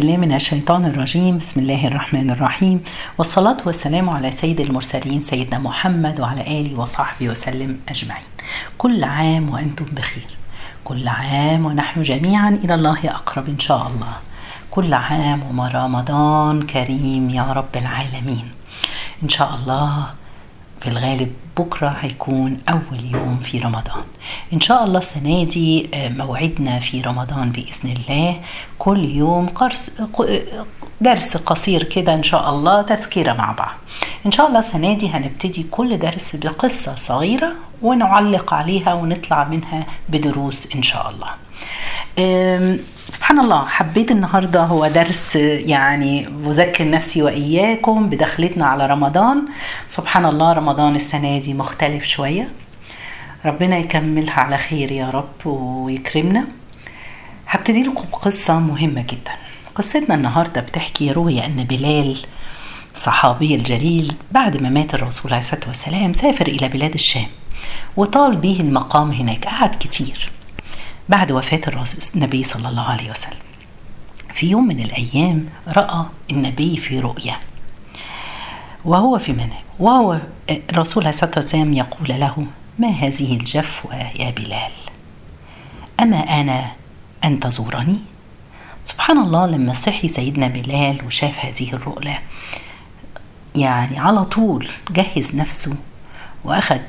بالله من الشيطان الرجيم. بسم الله الرحمن الرحيم. والصلاة والسلام على سيد المرسلين سيدنا محمد وعلى آله وصحبه وسلم أجمعين. كل عام وأنتم بخير. كل عام ونحن جميعا إلى الله أقرب إن شاء الله. كل عام ورمضان كريم يا رب العالمين. إن شاء الله في الغالب بكرة هيكون أول يوم في رمضان. إن شاء الله السنة دي موعدنا في رمضان بإذن الله. كل يوم قرص درس قصير كده إن شاء الله تذكرة مع بعض. إن شاء الله السنة دي هنبتدي كل درس بقصة صغيرة ونعلق عليها ونطلع منها بدروس إن شاء الله. سبحان الله حبيت النهاردة هو درس يعني بذكر نفسي وإياكم بدخلتنا على رمضان. سبحان الله رمضان السنة دي مختلف شوية. ربنا يكملها على خير يا رب ويكرمنا. هبتدي لكم بقصة مهمة جدا. قصتنا النهاردة بتحكي رؤية أن بلال الصحابي الجليل بعد ما مات الرسول عليه الصلاة والسلام سافر إلى بلاد الشام وطال به المقام هناك. قعد كتير. بعد وفاة النبي صلى الله عليه وسلم. في يوم من الأيام رأى النبي في رؤيا وهو في منام وهو الرسول عليه الصلاة والسلام يقول له ما هذه الجفوة يا بلال؟ أما أنا أن تزورني؟ سبحان الله لما صحي سيدنا بلال وشاف هذه الرؤيا يعني على طول جهز نفسه وأخذ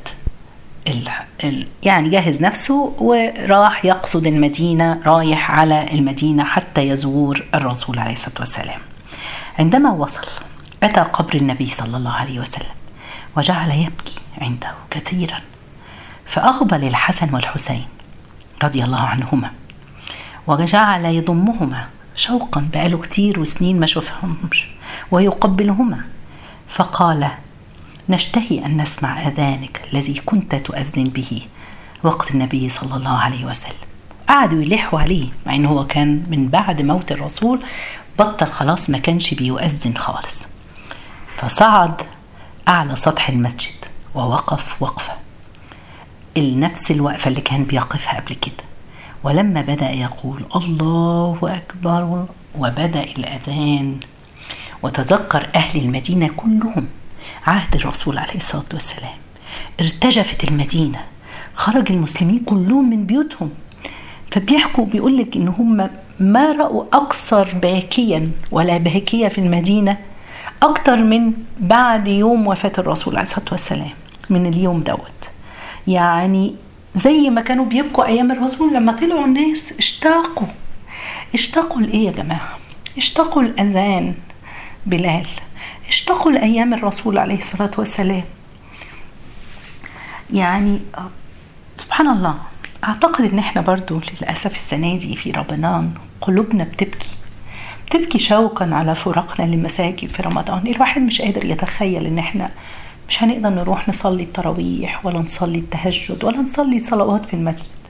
ال ال يعني جهز نفسه وراح يقصد المدينة رايح على المدينة حتى يزور الرسول عليه الصلاة والسلام. عندما وصل أتى قبر النبي صلى الله عليه وسلم وجعل يبكي عنده كثيرا. فأقبل الحسن والحسين رضي الله عنهما وجعل يضمهما شوقا بقاله كتير وسنين ما شوفهمش ويقبلهما. فقال نشتهي أن نسمع أذانك الذي كنت تؤذن به. وقت النبي صلى الله عليه وسلم. قعدوا يلحوا عليه مع أنه هو كان من بعد موت الرسول بطل خلاص ما كانش بيؤذن خالص. فصعد أعلى سطح المسجد ووقف وقفة. نفس الوقفة اللي كان بيقفها قبل كده. ولما بدأ يقول الله أكبر وبدأ الأذان. وتذكر أهل المدينة كلهم. عهد الرسول عليه الصلاة والسلام. ارتجفت المدينة. خرج المسلمين كلهم من بيوتهم. فبيحكوا بيقول لك إن هم ما رأوا أكثر باكيا ولا باكية في المدينة أكتر من بعد يوم وفاة الرسول عليه الصلاة والسلام من اليوم دوت. يعني زي ما كانوا بيبكوا أيام الرسول لما طلعوا الناس اشتاقوا. اشتاقوا لإيه يا جماعة؟ اشتاقوا الأذان بلال اشتاقوا لأيام الرسول عليه الصلاة والسلام. يعني سبحان الله أعتقد إن إحنا برضو للأسف السنة دي في رمضان قلوبنا بتبكي. بتبكي شوقا على فراقنا للمساجد في رمضان. الواحد مش قادر يتخيل إن إحنا مش هنقدر نروح نصلي التراويح ولا نصلي التهجد ولا نصلي صلوات في المسجد.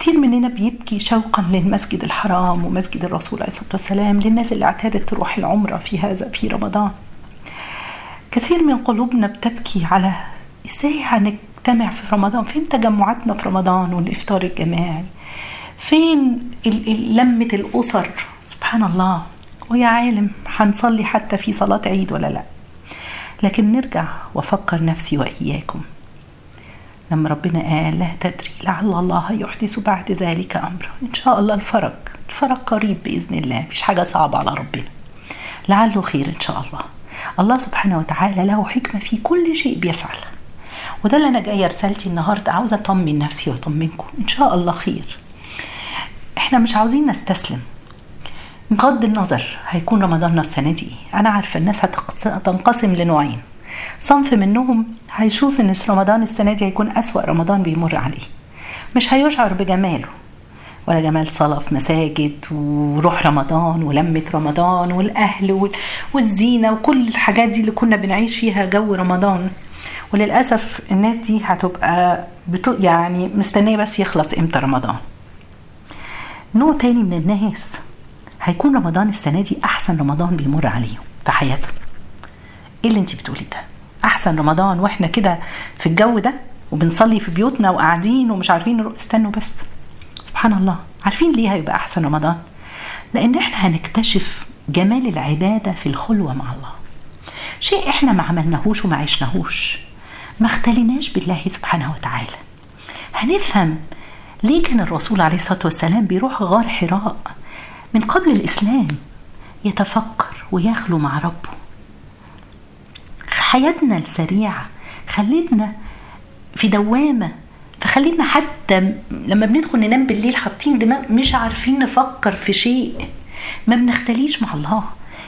كتير مننا بيبكي شوقا للمسجد الحرام ومسجد الرسول عليه الصلاة والسلام للناس اللي اعتادت تروح العمرة في هذا في رمضان. كثير من قلوبنا بتبكي على إزاي هنجتمع في رمضان؟ فين تجمعاتنا في رمضان والإفطار الجماعي؟ فين لمة الأسر؟ سبحان الله. ويا عالم هنصلي حتى في صلاة عيد ولا لا؟ لكن نرجع وأفكر نفسي وإياكم. لما ربنا قال لا تدري لعل الله يحدث بعد ذلك أمرا. إن شاء الله الفرج الفرج قريب بإذن الله. مش حاجة صعبة على ربنا. لعله خير إن شاء الله. الله سبحانه وتعالى له حكمة في كل شيء بيفعل. وده اللي أنا جاية رسالتي النهاردة. عاوزة أطمن نفسي وأطمنكم. إن شاء الله خير. إحنا مش عاوزين نستسلم. بغض النظر هيكون رمضاننا السنة دي. أنا عارفة الناس هتنقسم لنوعين. صنف منهم هيشوف إن رمضان السنة دي هيكون أسوأ رمضان بيمر عليه. مش هيشعر بجماله ولا جمال صلاة في مساجد وروح رمضان ولمة رمضان والأهل والزينة وكل الحاجات دي اللي كنا بنعيش فيها جو رمضان. وللأسف الناس دي هتبقى بتو يعني مستنية بس يخلص إمتى رمضان. نوع تاني من الناس هيكون رمضان السنة دي أحسن رمضان بيمر عليهم في حياتهم. إيه اللي أنت بتقولي ده؟ أحسن رمضان وإحنا كده في الجو ده وبنصلي في بيوتنا وقاعدين ومش عارفين نروح استنوا بس. سبحان الله. عارفين ليه هيبقى أحسن رمضان؟ لأن إحنا هنكتشف جمال العبادة في الخلوة مع الله. شيء إحنا ما عملناهوش وما عشناهوش. ما اختليناش بالله سبحانه وتعالى. هنفهم ليه كان الرسول عليه الصلاة والسلام بيروح غار حراء من قبل الإسلام يتفكر ويخلو مع ربه. حياتنا السريعة خلتنا في دوامة فخلينا حتى لما بندخل ننام بالليل حاطين دماغ مش عارفين نفكر في شيء. ما بنختليش مع الله.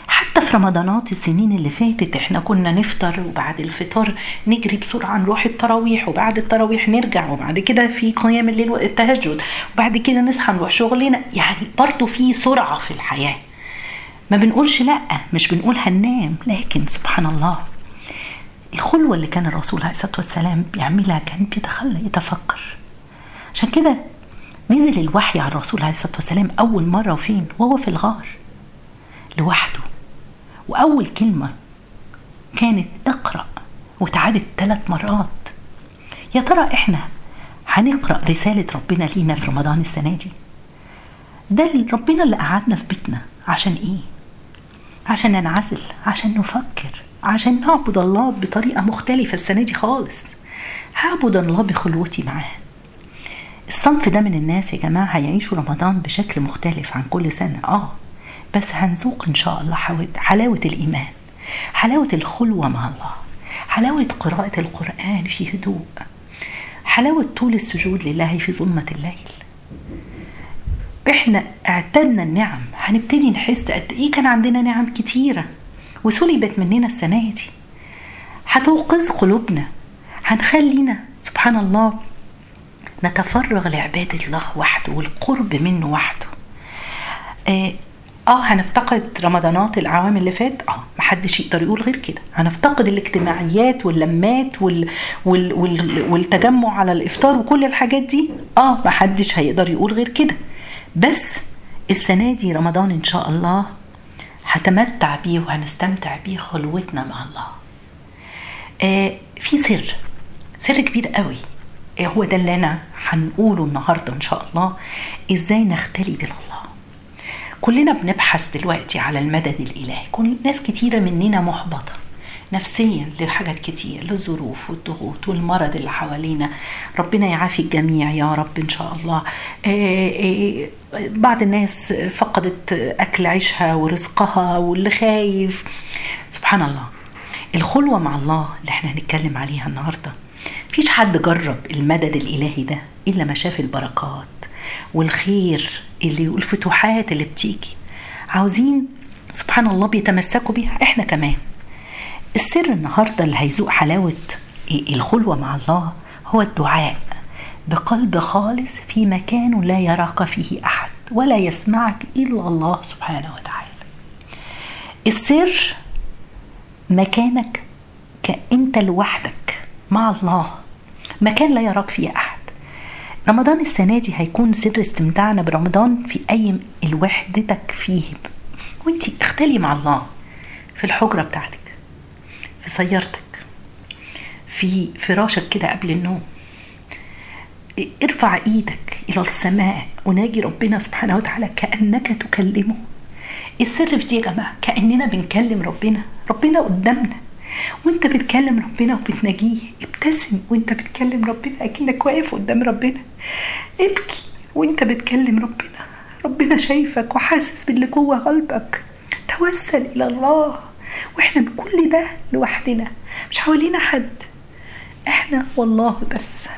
حتى في رمضانات السنين اللي فاتت إحنا كنا نفطر وبعد الفطار نجري بسرعة نروح التراويح وبعد التراويح نرجع وبعد كده في قيام الليل والتهجد وبعد كده نصحى نروح شغلنا. يعني برضو في سرعة في الحياة. ما بنقولش لأ مش بنقول هننام لكن سبحان الله الخلوة اللي كان الرسول عليه الصلاة والسلام بيعملها كان بيتخلى يتفكر. عشان كده نزل الوحي على الرسول عليه الصلاة والسلام أول مرة وفين؟ وهو في الغار. لوحده. وأول كلمة كانت اقرأ وتعادت ثلاث مرات. يا ترى إحنا هنقرأ رسالة ربنا لينا في رمضان السنة دي؟ ده ربنا اللي قعدنا في بيتنا. عشان إيه؟ عشان ننعزل عشان نفكر. عشان نعبد الله بطريقة مختلفة السنة دي خالص. هعبد الله بخلوتي معاه. الصنف ده من الناس يا جماعة هيعيشوا رمضان بشكل مختلف عن كل سنة. آه بس هنذوق إن شاء الله حلاوة الإيمان حلاوة الخلوة مع الله حلاوة قراءة القرآن في هدوء حلاوة طول السجود لله في ظلمة الليل. إحنا اعتدنا النعم. هنبتدي نحس قد إيه كان عندنا نعم كتيرة. وسلبت مننا السنة دي. هتوقظ قلوبنا. هنخلينا سبحان الله نتفرغ لعبادة الله وحده والقرب منه وحده. آه, آه هنفتقد رمضانات العوام اللي فات؟ آه محدش يقدر يقول غير كده. هنفتقد الاجتماعيات واللمات وال... وال... وال... والتجمع على الإفطار وكل الحاجات دي؟ آه محدش هيقدر يقول غير كده. بس السنة دي رمضان إن شاء الله هتمتع بيه وهنستمتع بيه خلوتنا مع الله. آه في سر سر كبير قوي. آه هو ده اللي أنا هنقوله النهاردة إن شاء الله. إزاي نختلي بالله كلنا بنبحث دلوقتي على المدد الإلهي. كل ناس كتيرة مننا محبطة. نفسيا لحاجات كتير للظروف والضغوط والمرض اللي حوالينا. ربنا يعافي الجميع يا رب إن شاء الله. بعض الناس فقدت أكل عيشها ورزقها واللي خايف. سبحان الله. الخلوة مع الله اللي إحنا هنتكلم عليها النهارده. مفيش حد جرب المدد الإلهي ده إلا ما شاف البركات والخير اللي والفتوحات اللي بتيجي. عاوزين سبحان الله بيتمسكوا بيها إحنا كمان. السر النهاردة اللي هيذوق حلاوة الخلوة مع الله هو الدعاء. بقلب خالص في مكان لا يراك فيه أحد ولا يسمعك إلا الله سبحانه وتعالى. السر مكانك كأنت لوحدك مع الله مكان لا يراك فيه أحد. رمضان السنة دي هيكون سر استمتاعنا برمضان في أي وحدتك فيه. وإنتي اختلي مع الله في الحجرة بتاعتك. في سيارتك في فراشك كده قبل النوم. ارفع إيدك إلى السماء وناجي ربنا سبحانه وتعالى كأنك تكلمه. السر في دي يا جماعة كأننا بنكلم ربنا ربنا قدامنا. وانت بتكلم ربنا وبتناجيه ابتسم وانت بتكلم ربنا أكنك واقف قدام ربنا. ابكي وانت بتكلم ربنا. ربنا شايفك وحاسس باللي جوه قلبك. توسل إلى الله. وإحنا بكل ده لوحدنا مش حوالينا حد. إحنا والله بس.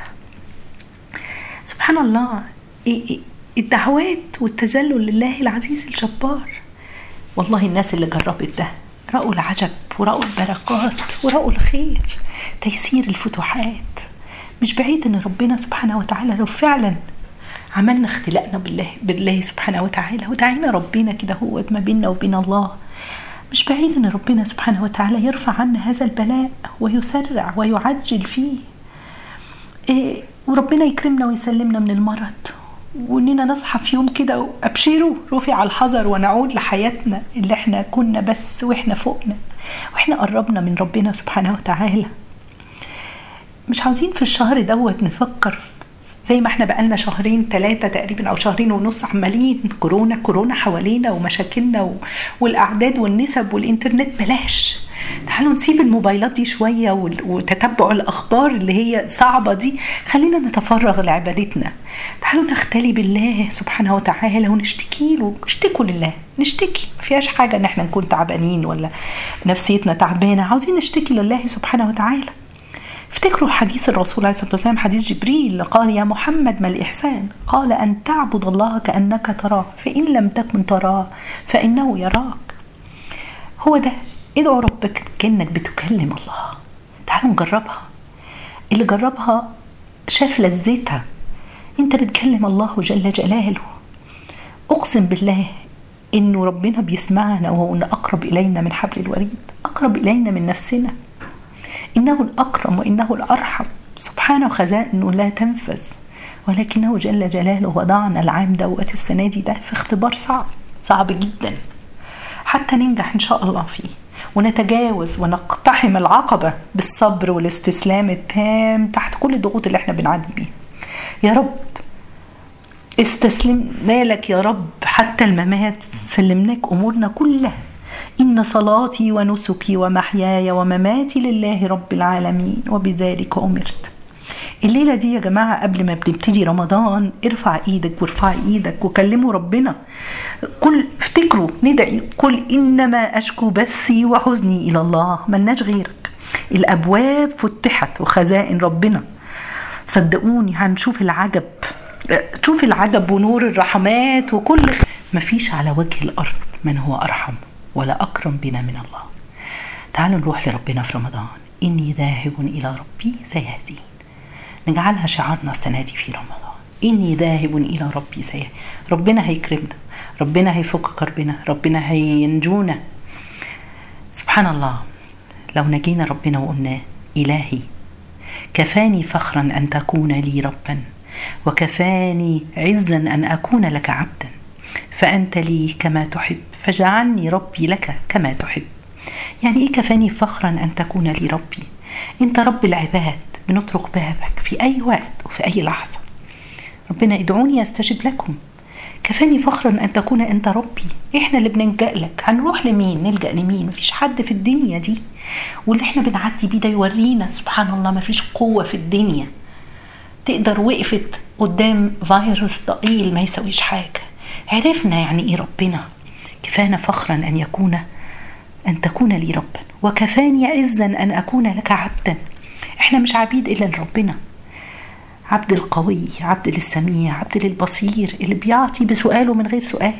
سبحان الله الدعوات والتذلل لله العزيز الجبار. والله الناس اللي جربت ده رأوا العجب ورأوا البركات ورأوا الخير تيسير الفتوحات. مش بعيد إن ربنا سبحانه وتعالى لو فعلا عملنا اختلاقنا بالله بالله سبحانه وتعالى. ودعينا ربنا كده هو ما بيننا وبين الله. مش بعيد إن ربنا سبحانه وتعالى يرفع عنا هذا البلاء ويسرع ويعجل فيه. إيه وربنا يكرمنا ويسلمنا من المرض. وإننا نصحى في يوم كده ابشروا رفع الحذر ونعود لحياتنا اللي إحنا كنا بس وإحنا فوقنا. وإحنا قربنا من ربنا سبحانه وتعالى. مش عاوزين في الشهر دوت نفكر زي ما إحنا بقالنا شهرين ثلاثة تقريبا أو شهرين ونص عمالين كورونا كورونا حوالينا ومشاكلنا و... والأعداد والنسب والإنترنت بلاش. تعالوا نسيب الموبايلات دي شوية وتتبع الأخبار اللي هي صعبة دي. خلينا نتفرغ لعبادتنا. تعالوا نختلي بالله سبحانه وتعالى ونشتكي له. نشتكوا لله. نشتكي. ما فيهاش حاجة إن إحنا نكون تعبانين ولا نفسيتنا تعبانة. عاوزين نشتكي لله سبحانه وتعالى. افتكروا حديث الرسول عليه الصلاة والسلام حديث جبريل قال يا محمد ما الإحسان؟ قال أن تعبد الله كأنك تراه فإن لم تكن تراه فإنه يراك. هو ده. ادعوا ربك كأنك بتكلم الله. تعالوا نجربها. اللي جربها شاف لذتها. أنت بتكلم الله جل جلاله. أقسم بالله إنه ربنا بيسمعنا وهو أقرب إلينا من حبل الوريد أقرب إلينا من نفسنا. إنه الأكرم وإنه الأرحم. سبحانه خزائنه لا تنفذ ولكنه جل جلاله وضعنا العام دوت السنة دي ده في اختبار صعب صعب جدا. حتى ننجح إن شاء الله فيه ونتجاوز ونقتحم العقبة بالصبر والاستسلام التام تحت كل الضغوط اللي إحنا بنعدي بيها. يا رب استسلمنا لك يا رب حتى الممات سلمناك أمورنا كلها. إن صلاتي ونسكي ومحياي ومماتي لله رب العالمين. وبذلك أمرت. الليلة دي يا جماعة قبل ما بنبتدي رمضان ارفع إيدك وارفعي إيدك وكلموا ربنا. كل افتكروا ندعي. قل إنما أشكو بثي وحزني إلى الله. ملناش غيرك. الأبواب فتحت وخزائن ربنا. صدقوني هنشوف العجب. شوف العجب ونور الرحمات وكل. مفيش على وجه الأرض من هو أرحم. ولا أكرم بنا من الله. تعالوا نروح لربنا في رمضان. إني ذاهب إلى ربي سيهدين. نجعلها شعارنا السنة دي في رمضان. إني ذاهب إلى ربي سيهدين. ربنا هيكرمنا. ربنا هيفك كربنا. ربنا هينجونا. سبحان الله لو نجينا ربنا وقلنا إلهي كفاني فخرا أن تكون لي ربا وكفاني عزا أن أكون لك عبدا فأنت لي كما تحب. فجعلني ربي لك كما تحب. يعني إيه كفاني فخرا أن تكون لي ربي؟ أنت رب العباد بنطرق بابك في أي وقت وفي أي لحظة. ربنا ادعوني أستجب لكم. كفاني فخرا أن تكون أنت ربي. إحنا اللي بنلجأ لك. هنروح لمين؟ نلجأ لمين؟ مفيش حد في الدنيا دي. واللي إحنا بنعدي بيه ده يورينا سبحان الله مفيش قوة في الدنيا. تقدر وقفت قدام فيروس ضئيل ما يسويش حاجة. عرفنا يعني إيه ربنا. كفانا فخرا أن يكون أن تكون لي ربا وكفاني عزا أن أكون لك عبدا. إحنا مش عبيد إلا لربنا. عبد القوي عبد للسميع عبد للبصير اللي بيعطي بسؤاله من غير سؤال.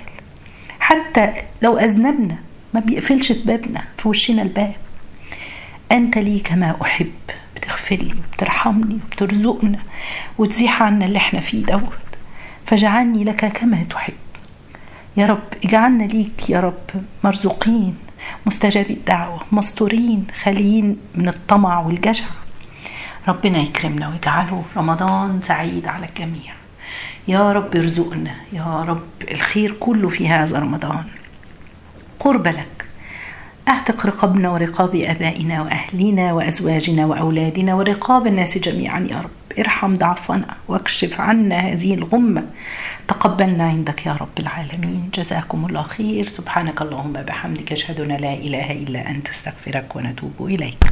حتى لو أذنبنا ما بيقفلش في بابنا في وشنا الباب. أنت لي كما أحب بتغفر لي وبترحمني وبترزقنا وتزيح عنا اللي إحنا فيه دوت. فجعلني لك كما تحب. يا رب اجعلنا ليك يا رب مرزوقين مستجاب الدعوة مستورين خاليين من الطمع والجشع. ربنا يكرمنا ويجعله رمضان سعيد على الجميع. يا رب ارزقنا يا رب الخير كله في هذا رمضان. قرب لك. أعتق رقابنا ورقاب آبائنا واهلنا وأزواجنا وأولادنا ورقاب الناس جميعا يا رب. ارحم ضعفنا واكشف عنا هذه الغمة. تقبلنا عندك يا رب العالمين. جزاكم الله خير. سبحانك اللهم بحمدك أشهد أن لا إله إلا أنت أستغفرك ونتوب إليك.